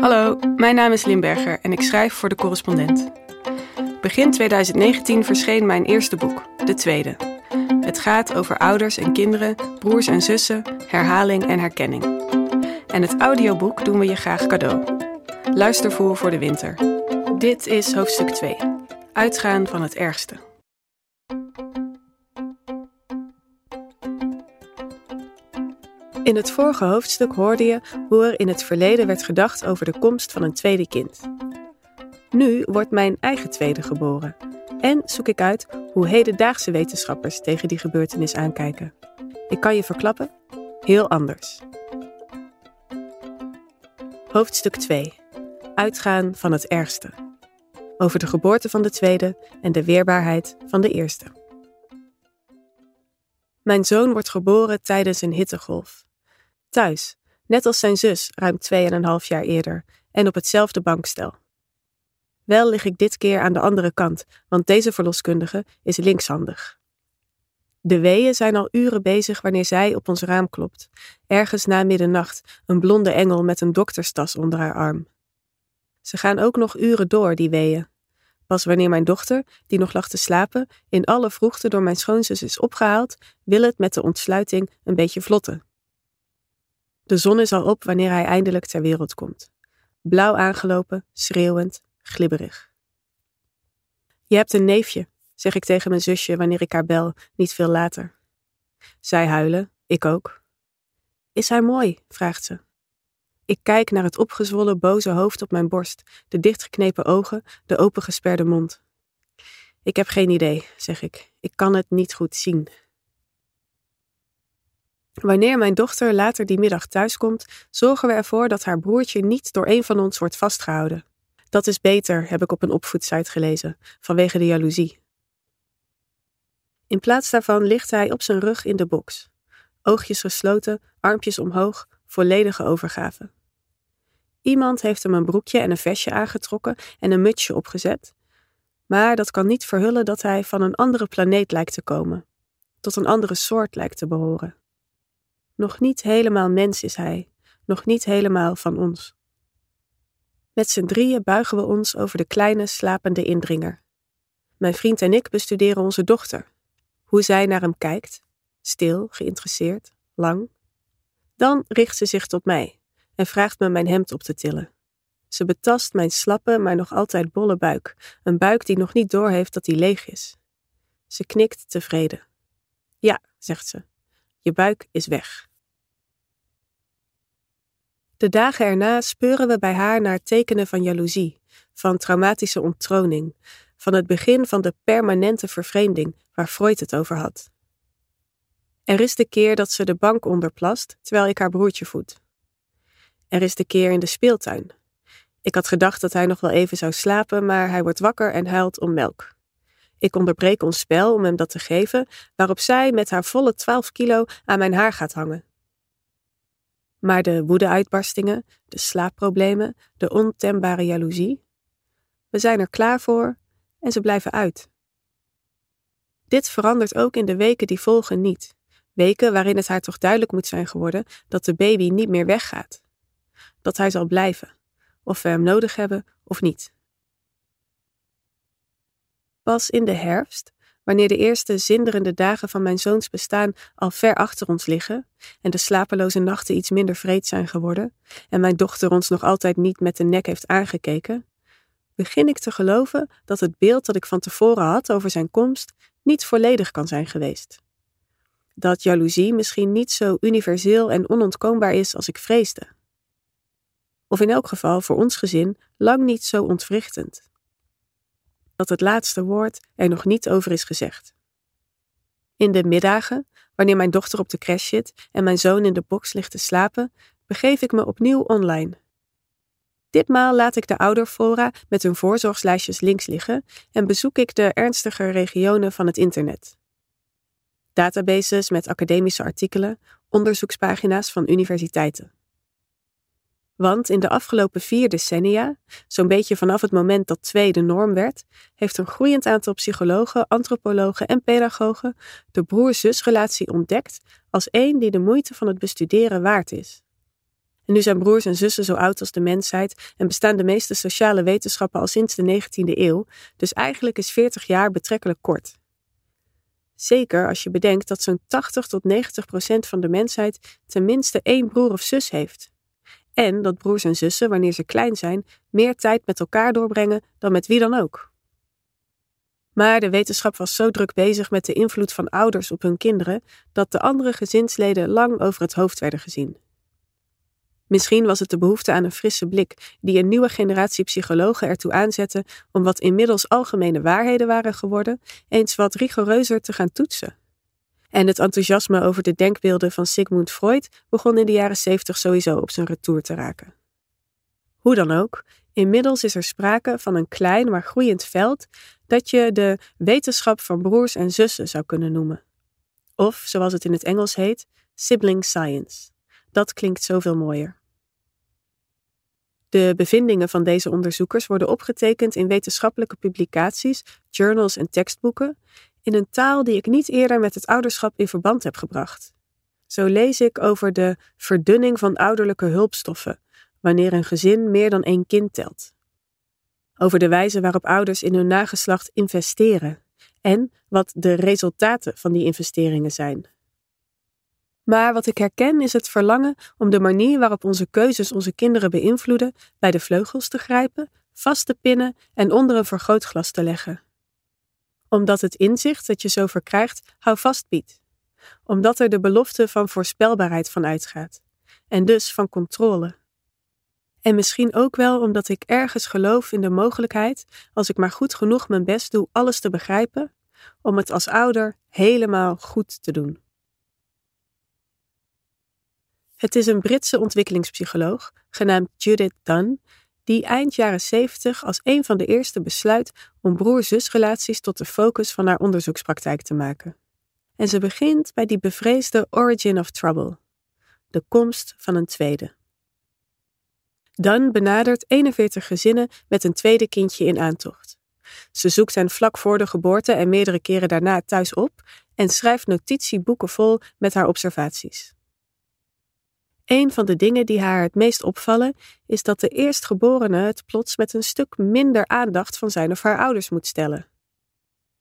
Hallo, mijn naam is Limberger en ik schrijf voor de correspondent. Begin 2019 verscheen mijn eerste boek, de tweede. Het gaat over ouders en kinderen, broers en zussen, herhaling en herkenning. En het audioboek doen we je graag cadeau. Luister voor voor de winter. Dit is hoofdstuk 2. Uitgaan van het ergste. In het vorige hoofdstuk hoorde je hoe er in het verleden werd gedacht over de komst van een tweede kind. Nu wordt mijn eigen tweede geboren en zoek ik uit hoe hedendaagse wetenschappers tegen die gebeurtenis aankijken. Ik kan je verklappen, heel anders. Hoofdstuk 2. Uitgaan van het ergste. Over de geboorte van de tweede en de weerbaarheid van de eerste. Mijn zoon wordt geboren tijdens een hittegolf. Thuis, net als zijn zus ruim 2,5 jaar eerder, en op hetzelfde bankstel. Wel lig ik dit keer aan de andere kant, want deze verloskundige is linkshandig. De weeën zijn al uren bezig wanneer zij op ons raam klopt, ergens na middernacht, een blonde engel met een dokterstas onder haar arm. Ze gaan ook nog uren door, die weeën. Pas wanneer mijn dochter, die nog lag te slapen, in alle vroegte door mijn schoonzus is opgehaald, wil het met de ontsluiting een beetje vlotten. De zon is al op wanneer hij eindelijk ter wereld komt. Blauw aangelopen, schreeuwend, glibberig. Je hebt een neefje, zeg ik tegen mijn zusje wanneer ik haar bel, niet veel later. Zij huilen, ik ook. Is hij mooi? vraagt ze. Ik kijk naar het opgezwollen, boze hoofd op mijn borst, de dichtgeknepen ogen, de opengesperde mond. Ik heb geen idee, zeg ik. Ik kan het niet goed zien. Wanneer mijn dochter later die middag thuiskomt, zorgen we ervoor dat haar broertje niet door een van ons wordt vastgehouden. Dat is beter, heb ik op een opvoedsite gelezen, vanwege de jaloezie. In plaats daarvan ligt hij op zijn rug in de box. Oogjes gesloten, armpjes omhoog, volledige overgave. Iemand heeft hem een broekje en een vestje aangetrokken en een mutsje opgezet, maar dat kan niet verhullen dat hij van een andere planeet lijkt te komen, tot een andere soort lijkt te behoren. Nog niet helemaal mens is hij, nog niet helemaal van ons. Met z'n drieën buigen we ons over de kleine slapende indringer. Mijn vriend en ik bestuderen onze dochter. Hoe zij naar hem kijkt, stil, geïnteresseerd, lang. Dan richt ze zich tot mij en vraagt me mijn hemd op te tillen. Ze betast mijn slappe, maar nog altijd bolle buik, een buik die nog niet doorheeft dat hij leeg is. Ze knikt tevreden. Ja, zegt ze, je buik is weg. De dagen erna speuren we bij haar naar tekenen van jaloezie, van traumatische onttroning, van het begin van de permanente vervreemding waar Freud het over had. Er is de keer dat ze de bank onderplast terwijl ik haar broertje voed. Er is de keer in de speeltuin. Ik had gedacht dat hij nog wel even zou slapen, maar hij wordt wakker en huilt om melk. Ik onderbreek ons spel om hem dat te geven, waarop zij met haar volle 12 kilo aan mijn haar gaat hangen. Maar de woedeuitbarstingen, de slaapproblemen, de ontembare jaloezie, we zijn er klaar voor en ze blijven uit. Dit verandert ook in de weken die volgen niet. Weken waarin het haar toch duidelijk moet zijn geworden dat de baby niet meer weggaat. Dat hij zal blijven, of we hem nodig hebben of niet. Pas in de herfst, wanneer de eerste zinderende dagen van mijn zoons bestaan al ver achter ons liggen en de slapeloze nachten iets minder vreed zijn geworden en mijn dochter ons nog altijd niet met de nek heeft aangekeken, begin ik te geloven dat het beeld dat ik van tevoren had over zijn komst niet volledig kan zijn geweest. Dat jaloezie misschien niet zo universeel en onontkoombaar is als ik vreesde. Of in elk geval voor ons gezin lang niet zo ontwrichtend dat het laatste woord er nog niet over is gezegd. In de middagen, wanneer mijn dochter op de crash zit en mijn zoon in de box ligt te slapen, begeef ik me opnieuw online. Ditmaal laat ik de ouderfora met hun voorzorgslijstjes links liggen en bezoek ik de ernstiger regionen van het internet. Databases met academische artikelen, onderzoekspagina's van universiteiten. Want in de afgelopen vier decennia, zo'n beetje vanaf het moment dat twee de norm werd, heeft een groeiend aantal psychologen, antropologen en pedagogen de broer-zusrelatie ontdekt als één die de moeite van het bestuderen waard is. En nu zijn broers en zussen zo oud als de mensheid en bestaan de meeste sociale wetenschappen al sinds de 19e eeuw, dus eigenlijk is 40 jaar betrekkelijk kort. Zeker als je bedenkt dat zo'n 80 tot 90 procent van de mensheid tenminste één broer of zus heeft. En dat broers en zussen, wanneer ze klein zijn, meer tijd met elkaar doorbrengen dan met wie dan ook. Maar de wetenschap was zo druk bezig met de invloed van ouders op hun kinderen dat de andere gezinsleden lang over het hoofd werden gezien. Misschien was het de behoefte aan een frisse blik die een nieuwe generatie psychologen ertoe aanzette om wat inmiddels algemene waarheden waren geworden, eens wat rigoureuzer te gaan toetsen. En het enthousiasme over de denkbeelden van Sigmund Freud begon in de jaren 70 sowieso op zijn retour te raken. Hoe dan ook, inmiddels is er sprake van een klein maar groeiend veld dat je de wetenschap van broers en zussen zou kunnen noemen. Of, zoals het in het Engels heet, sibling science. Dat klinkt zoveel mooier. De bevindingen van deze onderzoekers worden opgetekend in wetenschappelijke publicaties, journals en tekstboeken, in een taal die ik niet eerder met het ouderschap in verband heb gebracht. Zo lees ik over de verdunning van ouderlijke hulpstoffen, wanneer een gezin meer dan één kind telt. Over de wijze waarop ouders in hun nageslacht investeren en wat de resultaten van die investeringen zijn. Maar wat ik herken is het verlangen om de manier waarop onze keuzes onze kinderen beïnvloeden bij de vleugels te grijpen, vast te pinnen en onder een vergrootglas te leggen. Omdat het inzicht dat je zo verkrijgt houvast biedt. Omdat er de belofte van voorspelbaarheid van uitgaat. En dus van controle. En misschien ook wel omdat ik ergens geloof in de mogelijkheid, als ik maar goed genoeg mijn best doe alles te begrijpen, om het als ouder helemaal goed te doen. Het is een Britse ontwikkelingspsycholoog, genaamd Judith Dunn, die eind jaren 70 als een van de eerste besluit om broer-zusrelaties tot de focus van haar onderzoekspraktijk te maken. En ze begint bij die bevreesde origin of trouble, de komst van een tweede. Dunn benadert 41 gezinnen met een tweede kindje in aantocht. Ze zoekt hen vlak voor de geboorte en meerdere keren daarna thuis op en schrijft notitieboeken vol met haar observaties. Een van de dingen die haar het meest opvallen is dat de eerstgeborene het plots met een stuk minder aandacht van zijn of haar ouders moet stellen.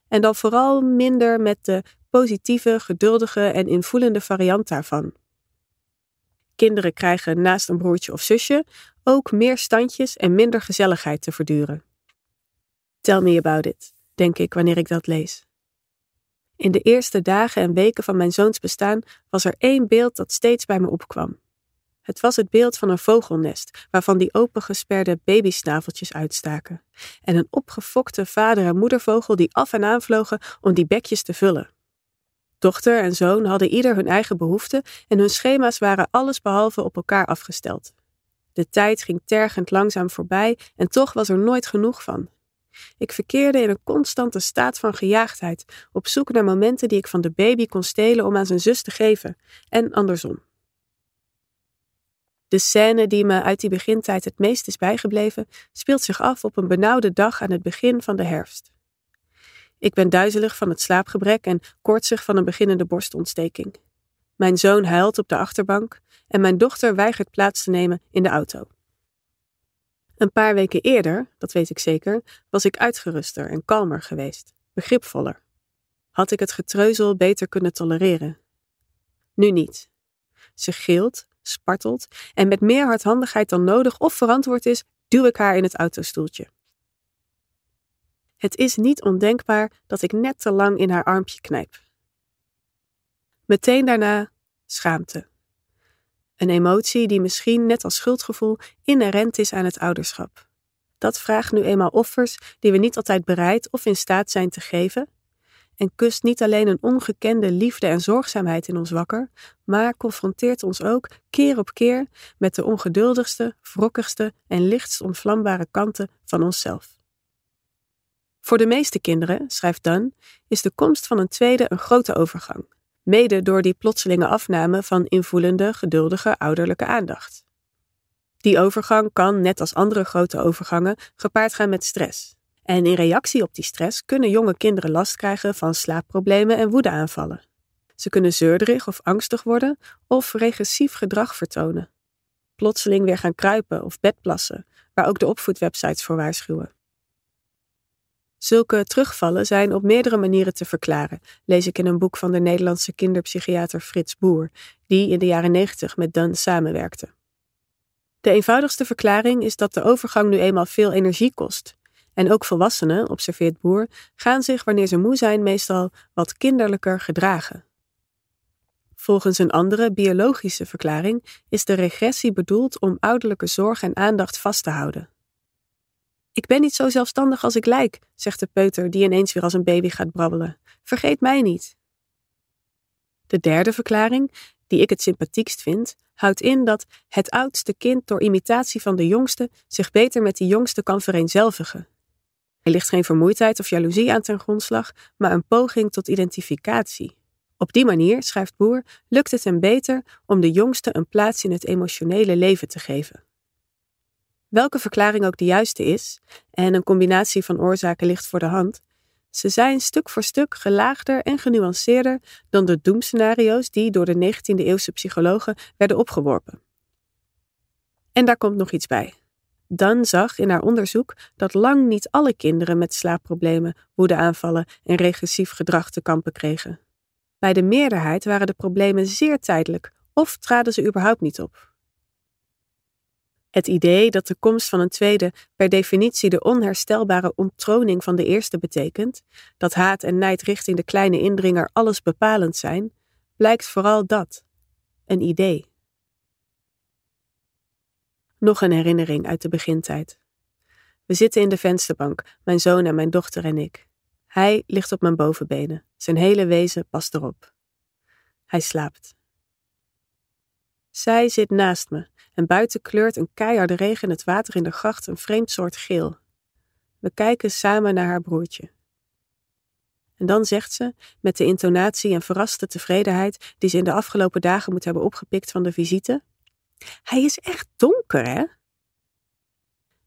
En dan vooral minder met de positieve, geduldige en invoelende variant daarvan. Kinderen krijgen naast een broertje of zusje ook meer standjes en minder gezelligheid te verduren. Tell me about it, denk ik wanneer ik dat lees. In de eerste dagen en weken van mijn zoons bestaan was er één beeld dat steeds bij me opkwam. Het was het beeld van een vogelnest, waarvan die opengesperde babysnaveltjes uitstaken, en een opgefokte vader- en moedervogel die af en aan vlogen om die bekjes te vullen. Dochter en zoon hadden ieder hun eigen behoeften en hun schema's waren allesbehalve op elkaar afgesteld. De tijd ging tergend langzaam voorbij en toch was er nooit genoeg van. Ik verkeerde in een constante staat van gejaagdheid, op zoek naar momenten die ik van de baby kon stelen om aan zijn zus te geven, en andersom. De scène die me uit die begintijd het meest is bijgebleven, speelt zich af op een benauwde dag aan het begin van de herfst. Ik ben duizelig van het slaapgebrek en koortsig van een beginnende borstontsteking. Mijn zoon huilt op de achterbank en mijn dochter weigert plaats te nemen in de auto. Een paar weken eerder, dat weet ik zeker, was ik uitgeruster en kalmer geweest, begripvoller. Had ik het getreuzel beter kunnen tolereren? Nu niet. Ze gilt, spartelt en met meer hardhandigheid dan nodig of verantwoord is, duw ik haar in het autostoeltje. Het is niet ondenkbaar dat ik net te lang in haar armpje knijp. Meteen daarna schaamte. Een emotie die misschien net als schuldgevoel inherent is aan het ouderschap. Dat vraagt nu eenmaal offers die we niet altijd bereid of in staat zijn te geven, en kust niet alleen een ongekende liefde en zorgzaamheid in ons wakker, maar confronteert ons ook keer op keer met de ongeduldigste, wrokkigste en lichtst ontvlambare kanten van onszelf. Voor de meeste kinderen, schrijft Dunn, is de komst van een tweede een grote overgang, mede door die plotselinge afname van invoelende, geduldige ouderlijke aandacht. Die overgang kan, net als andere grote overgangen, gepaard gaan met stress. En in reactie op die stress kunnen jonge kinderen last krijgen van slaapproblemen en woedeaanvallen. Ze kunnen zeurderig of angstig worden of regressief gedrag vertonen. plotseling weer gaan kruipen of bedplassen, waar ook de opvoedwebsites voor waarschuwen. Zulke terugvallen zijn op meerdere manieren te verklaren, lees ik in een boek van de Nederlandse kinderpsychiater Frits Boer, die in de jaren 90 met Dunn samenwerkte. De eenvoudigste verklaring is dat de overgang nu eenmaal veel energie kost. En ook volwassenen, observeert Boer, gaan zich wanneer ze moe zijn meestal wat kinderlijker gedragen. Volgens een andere biologische verklaring is de regressie bedoeld om ouderlijke zorg en aandacht vast te houden. Ik ben niet zo zelfstandig als ik lijk, zegt de peuter die ineens weer als een baby gaat brabbelen. Vergeet mij niet. De derde verklaring, die ik het sympathiekst vind, houdt in dat het oudste kind door imitatie van de jongste zich beter met die jongste kan vereenzelvigen. Er ligt geen vermoeidheid of jaloezie aan ten grondslag, maar een poging tot identificatie. Op die manier, schrijft Boer, lukt het hem beter om de jongste een plaats in het emotionele leven te geven. Welke verklaring ook de juiste is, en een combinatie van oorzaken ligt voor de hand, ze zijn stuk voor stuk gelaagder en genuanceerder dan de doemscenario's die door de 19e-eeuwse psychologen werden opgeworpen. En daar komt nog iets bij. Dan zag in haar onderzoek dat lang niet alle kinderen met slaapproblemen, woedeaanvallen en regressief gedrag te kampen kregen. Bij de meerderheid waren de problemen zeer tijdelijk of traden ze überhaupt niet op. Het idee dat de komst van een tweede per definitie de onherstelbare onttroning van de eerste betekent, dat haat en nijd richting de kleine indringer alles bepalend zijn, blijkt vooral dat: een idee. Nog een herinnering uit de begintijd. We zitten in de vensterbank, mijn zoon en mijn dochter en ik. Hij ligt op mijn bovenbenen, zijn hele wezen past erop. Hij slaapt. Zij zit naast me en buiten kleurt een keiharde regen het water in de gracht een vreemd soort geel. We kijken samen naar haar broertje. En dan zegt ze, met de intonatie en verraste tevredenheid die ze in de afgelopen dagen moet hebben opgepikt van de visite: Hij is echt donker, hè?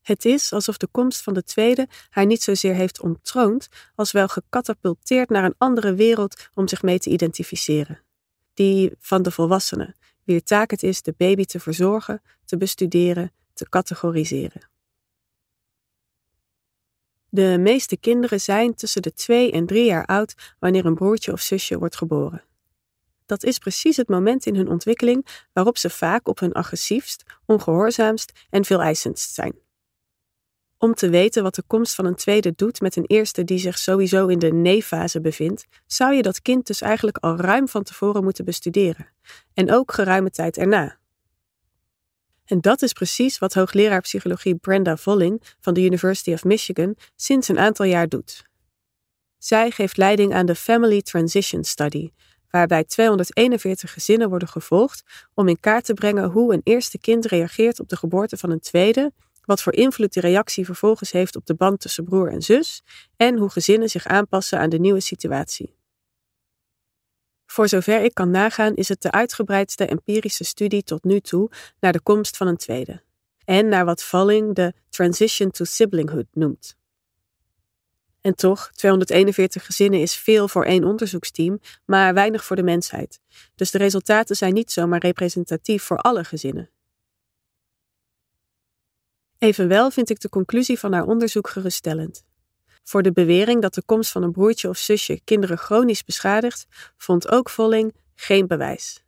Het is alsof de komst van de tweede haar niet zozeer heeft onttroond, als wel gecatapulteerd naar een andere wereld om zich mee te identificeren. Die van de volwassenen, wier taak het is de baby te verzorgen, te bestuderen, te categoriseren. De meeste kinderen zijn tussen de twee en drie jaar oud wanneer een broertje of zusje wordt geboren. Dat is precies het moment in hun ontwikkeling waarop ze vaak op hun agressiefst, ongehoorzaamst en veel eisendst zijn. Om te weten wat de komst van een tweede doet met een eerste die zich sowieso in de nee-fase bevindt, zou je dat kind dus eigenlijk al ruim van tevoren moeten bestuderen. En ook geruime tijd erna. En dat is precies wat hoogleraar psychologie Brenda Volling van de University of Michigan sinds een aantal jaar doet. Zij geeft leiding aan de Family Transition Study, waarbij 241 gezinnen worden gevolgd om in kaart te brengen hoe een eerste kind reageert op de geboorte van een tweede wat voor invloed die reactie vervolgens heeft op de band tussen broer en zus en hoe gezinnen zich aanpassen aan de nieuwe situatie. Voor zover ik kan nagaan is het de uitgebreidste empirische studie tot nu toe naar de komst van een tweede en naar wat Valling de transition to siblinghood noemt. En toch, 241 gezinnen is veel voor één onderzoeksteam, maar weinig voor de mensheid. Dus de resultaten zijn niet zomaar representatief voor alle gezinnen. Evenwel vind ik de conclusie van haar onderzoek geruststellend. Voor de bewering dat de komst van een broertje of zusje kinderen chronisch beschadigt, vond ook Volling geen bewijs.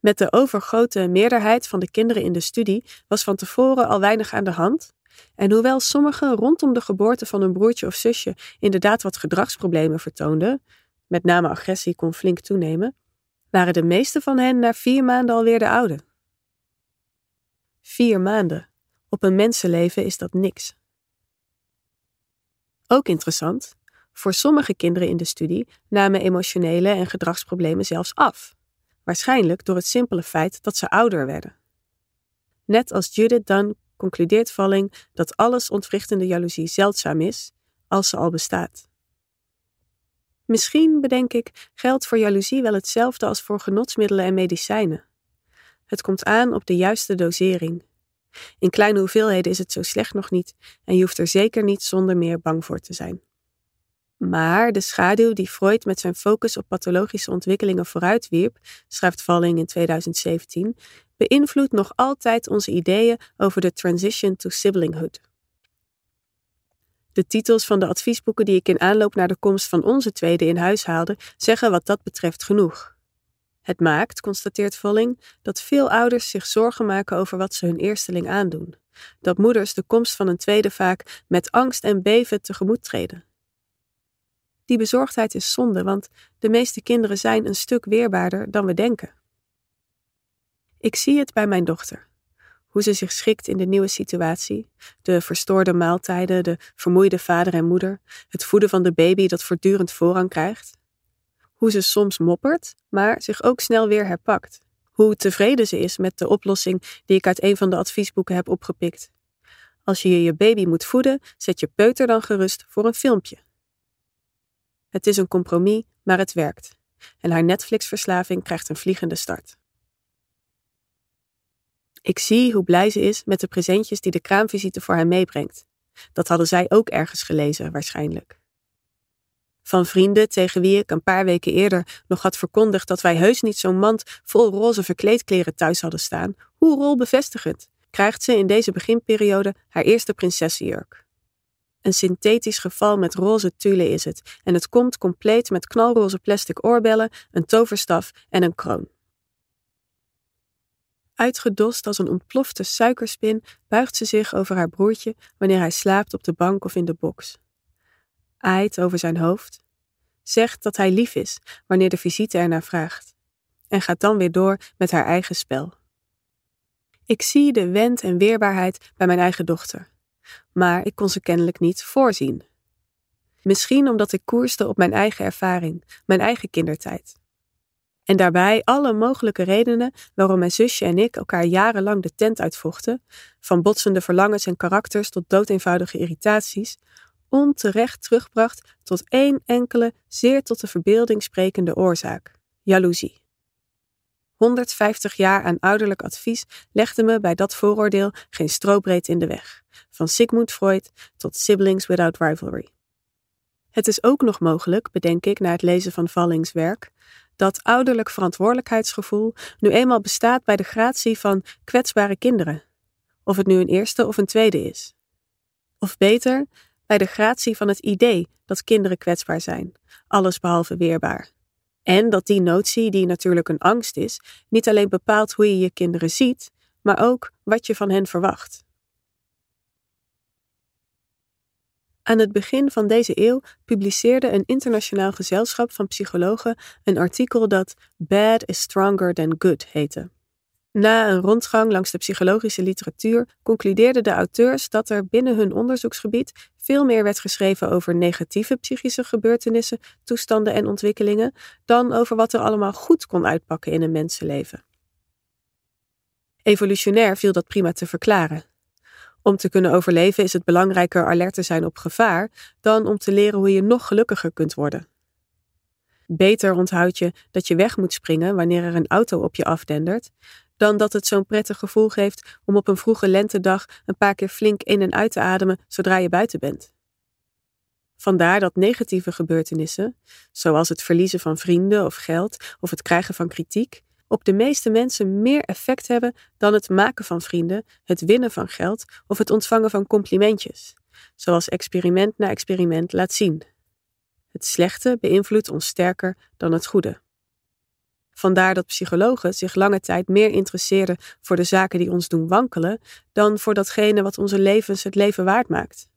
Met de overgrote meerderheid van de kinderen in de studie was van tevoren al weinig aan de hand. En hoewel sommigen rondom de geboorte van een broertje of zusje inderdaad wat gedragsproblemen vertoonden, met name agressie kon flink toenemen, waren de meeste van hen na vier maanden alweer de oude. Vier maanden. Op een mensenleven is dat niks. Ook interessant, voor sommige kinderen in de studie namen emotionele en gedragsproblemen zelfs af, waarschijnlijk door het simpele feit dat ze ouder werden. Net als Judith Dunn concludeert Valling dat alles ontwrichtende jaloezie zeldzaam is, als ze al bestaat. Misschien, bedenk ik, geldt voor jaloezie wel hetzelfde als voor genotsmiddelen en medicijnen. Het komt aan op de juiste dosering in kleine hoeveelheden is het zo slecht nog niet en je hoeft er zeker niet zonder meer bang voor te zijn. Maar de schaduw die Freud met zijn focus op pathologische ontwikkelingen vooruitwierp, schrijft Valling in 2017, beïnvloedt nog altijd onze ideeën over de transition to siblinghood. De titels van de adviesboeken die ik in aanloop naar de komst van onze tweede in huis haalde, zeggen wat dat betreft genoeg. Het maakt, constateert Volling, dat veel ouders zich zorgen maken over wat ze hun eersteling aandoen. Dat moeders de komst van een tweede vaak met angst en beven tegemoet treden. Die bezorgdheid is zonde, want de meeste kinderen zijn een stuk weerbaarder dan we denken. Ik zie het bij mijn dochter. Hoe ze zich schikt in de nieuwe situatie, de verstoorde maaltijden, de vermoeide vader en moeder, het voeden van de baby dat voortdurend voorrang krijgt. Hoe ze soms moppert, maar zich ook snel weer herpakt. Hoe tevreden ze is met de oplossing die ik uit een van de adviesboeken heb opgepikt. Als je je baby moet voeden, zet je peuter dan gerust voor een filmpje. Het is een compromis, maar het werkt. En haar Netflix-verslaving krijgt een vliegende start. Ik zie hoe blij ze is met de presentjes die de kraamvisite voor haar meebrengt. Dat hadden zij ook ergens gelezen, waarschijnlijk. Van vrienden tegen wie ik een paar weken eerder nog had verkondigd dat wij heus niet zo'n mand vol roze verkleedkleren thuis hadden staan, hoe rolbevestigend, krijgt ze in deze beginperiode haar eerste prinsessenjurk. Een synthetisch geval met roze tulle is het, en het komt compleet met knalroze plastic oorbellen, een toverstaf en een kroon. Uitgedost als een ontplofte suikerspin buigt ze zich over haar broertje wanneer hij slaapt op de bank of in de box. Aait over zijn hoofd, zegt dat hij lief is wanneer de visite ernaar vraagt, en gaat dan weer door met haar eigen spel. Ik zie de wend en weerbaarheid bij mijn eigen dochter, maar ik kon ze kennelijk niet voorzien. Misschien omdat ik koerste op mijn eigen ervaring, mijn eigen kindertijd. En daarbij alle mogelijke redenen waarom mijn zusje en ik elkaar jarenlang de tent uitvochten, van botsende verlangens en karakters tot doodeenvoudige irritaties, onterecht terugbracht tot één enkele, zeer tot de verbeelding sprekende oorzaak: jaloezie. 150 jaar aan ouderlijk advies legde me bij dat vooroordeel geen strobreed in de weg, van Sigmund Freud tot Siblings Without Rivalry. Het is ook nog mogelijk, bedenk ik na het lezen van Vallings werk, dat ouderlijk verantwoordelijkheidsgevoel nu eenmaal bestaat bij de gratie van kwetsbare kinderen, of het nu een eerste of een tweede is. Of beter, bij de gratie van het idee dat kinderen kwetsbaar zijn, alles behalve weerbaar. En dat die notie, die natuurlijk een angst is, niet alleen bepaalt hoe je je kinderen ziet, maar ook wat je van hen verwacht. Aan het begin van deze eeuw publiceerde een internationaal gezelschap van psychologen een artikel dat Bad is Stronger Than Good heette. Na een rondgang langs de psychologische literatuur concludeerden de auteurs dat er binnen hun onderzoeksgebied veel meer werd geschreven over negatieve psychische gebeurtenissen, toestanden en ontwikkelingen dan over wat er allemaal goed kon uitpakken in een mensenleven. Evolutionair viel dat prima te verklaren. Om te kunnen overleven is het belangrijker alert te zijn op gevaar dan om te leren hoe je nog gelukkiger kunt worden. Beter onthoud je dat je weg moet springen wanneer er een auto op je afdendert, dan dat het zo'n prettig gevoel geeft om op een vroege lentedag een paar keer flink in en uit te ademen zodra je buiten bent. Vandaar dat negatieve gebeurtenissen, zoals het verliezen van vrienden of geld of het krijgen van kritiek, op de meeste mensen meer effect hebben dan het maken van vrienden, het winnen van geld of het ontvangen van complimentjes, zoals experiment na experiment laat zien. Het slechte beïnvloedt ons sterker dan het goede. Vandaar dat psychologen zich lange tijd meer interesseerden voor de zaken die ons doen wankelen dan voor datgene wat onze levens het leven waard maakt.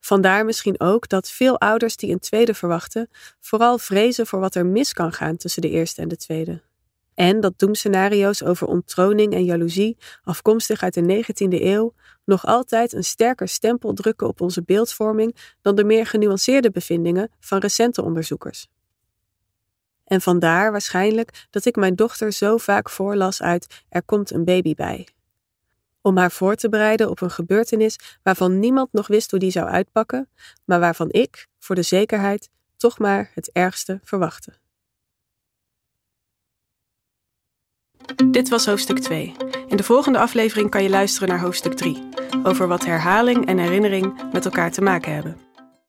Vandaar misschien ook dat veel ouders die een tweede verwachten, vooral vrezen voor wat er mis kan gaan tussen de eerste en de tweede. En dat doemscenario's over onttroning en jaloezie, afkomstig uit de 19e eeuw, nog altijd een sterker stempel drukken op onze beeldvorming dan de meer genuanceerde bevindingen van recente onderzoekers. En vandaar waarschijnlijk dat ik mijn dochter zo vaak voorlas uit Er komt een baby bij. Om haar voor te bereiden op een gebeurtenis waarvan niemand nog wist hoe die zou uitpakken, maar waarvan ik, voor de zekerheid, toch maar het ergste verwachtte. Dit was hoofdstuk 2. In de volgende aflevering kan je luisteren naar hoofdstuk 3, over wat herhaling en herinnering met elkaar te maken hebben.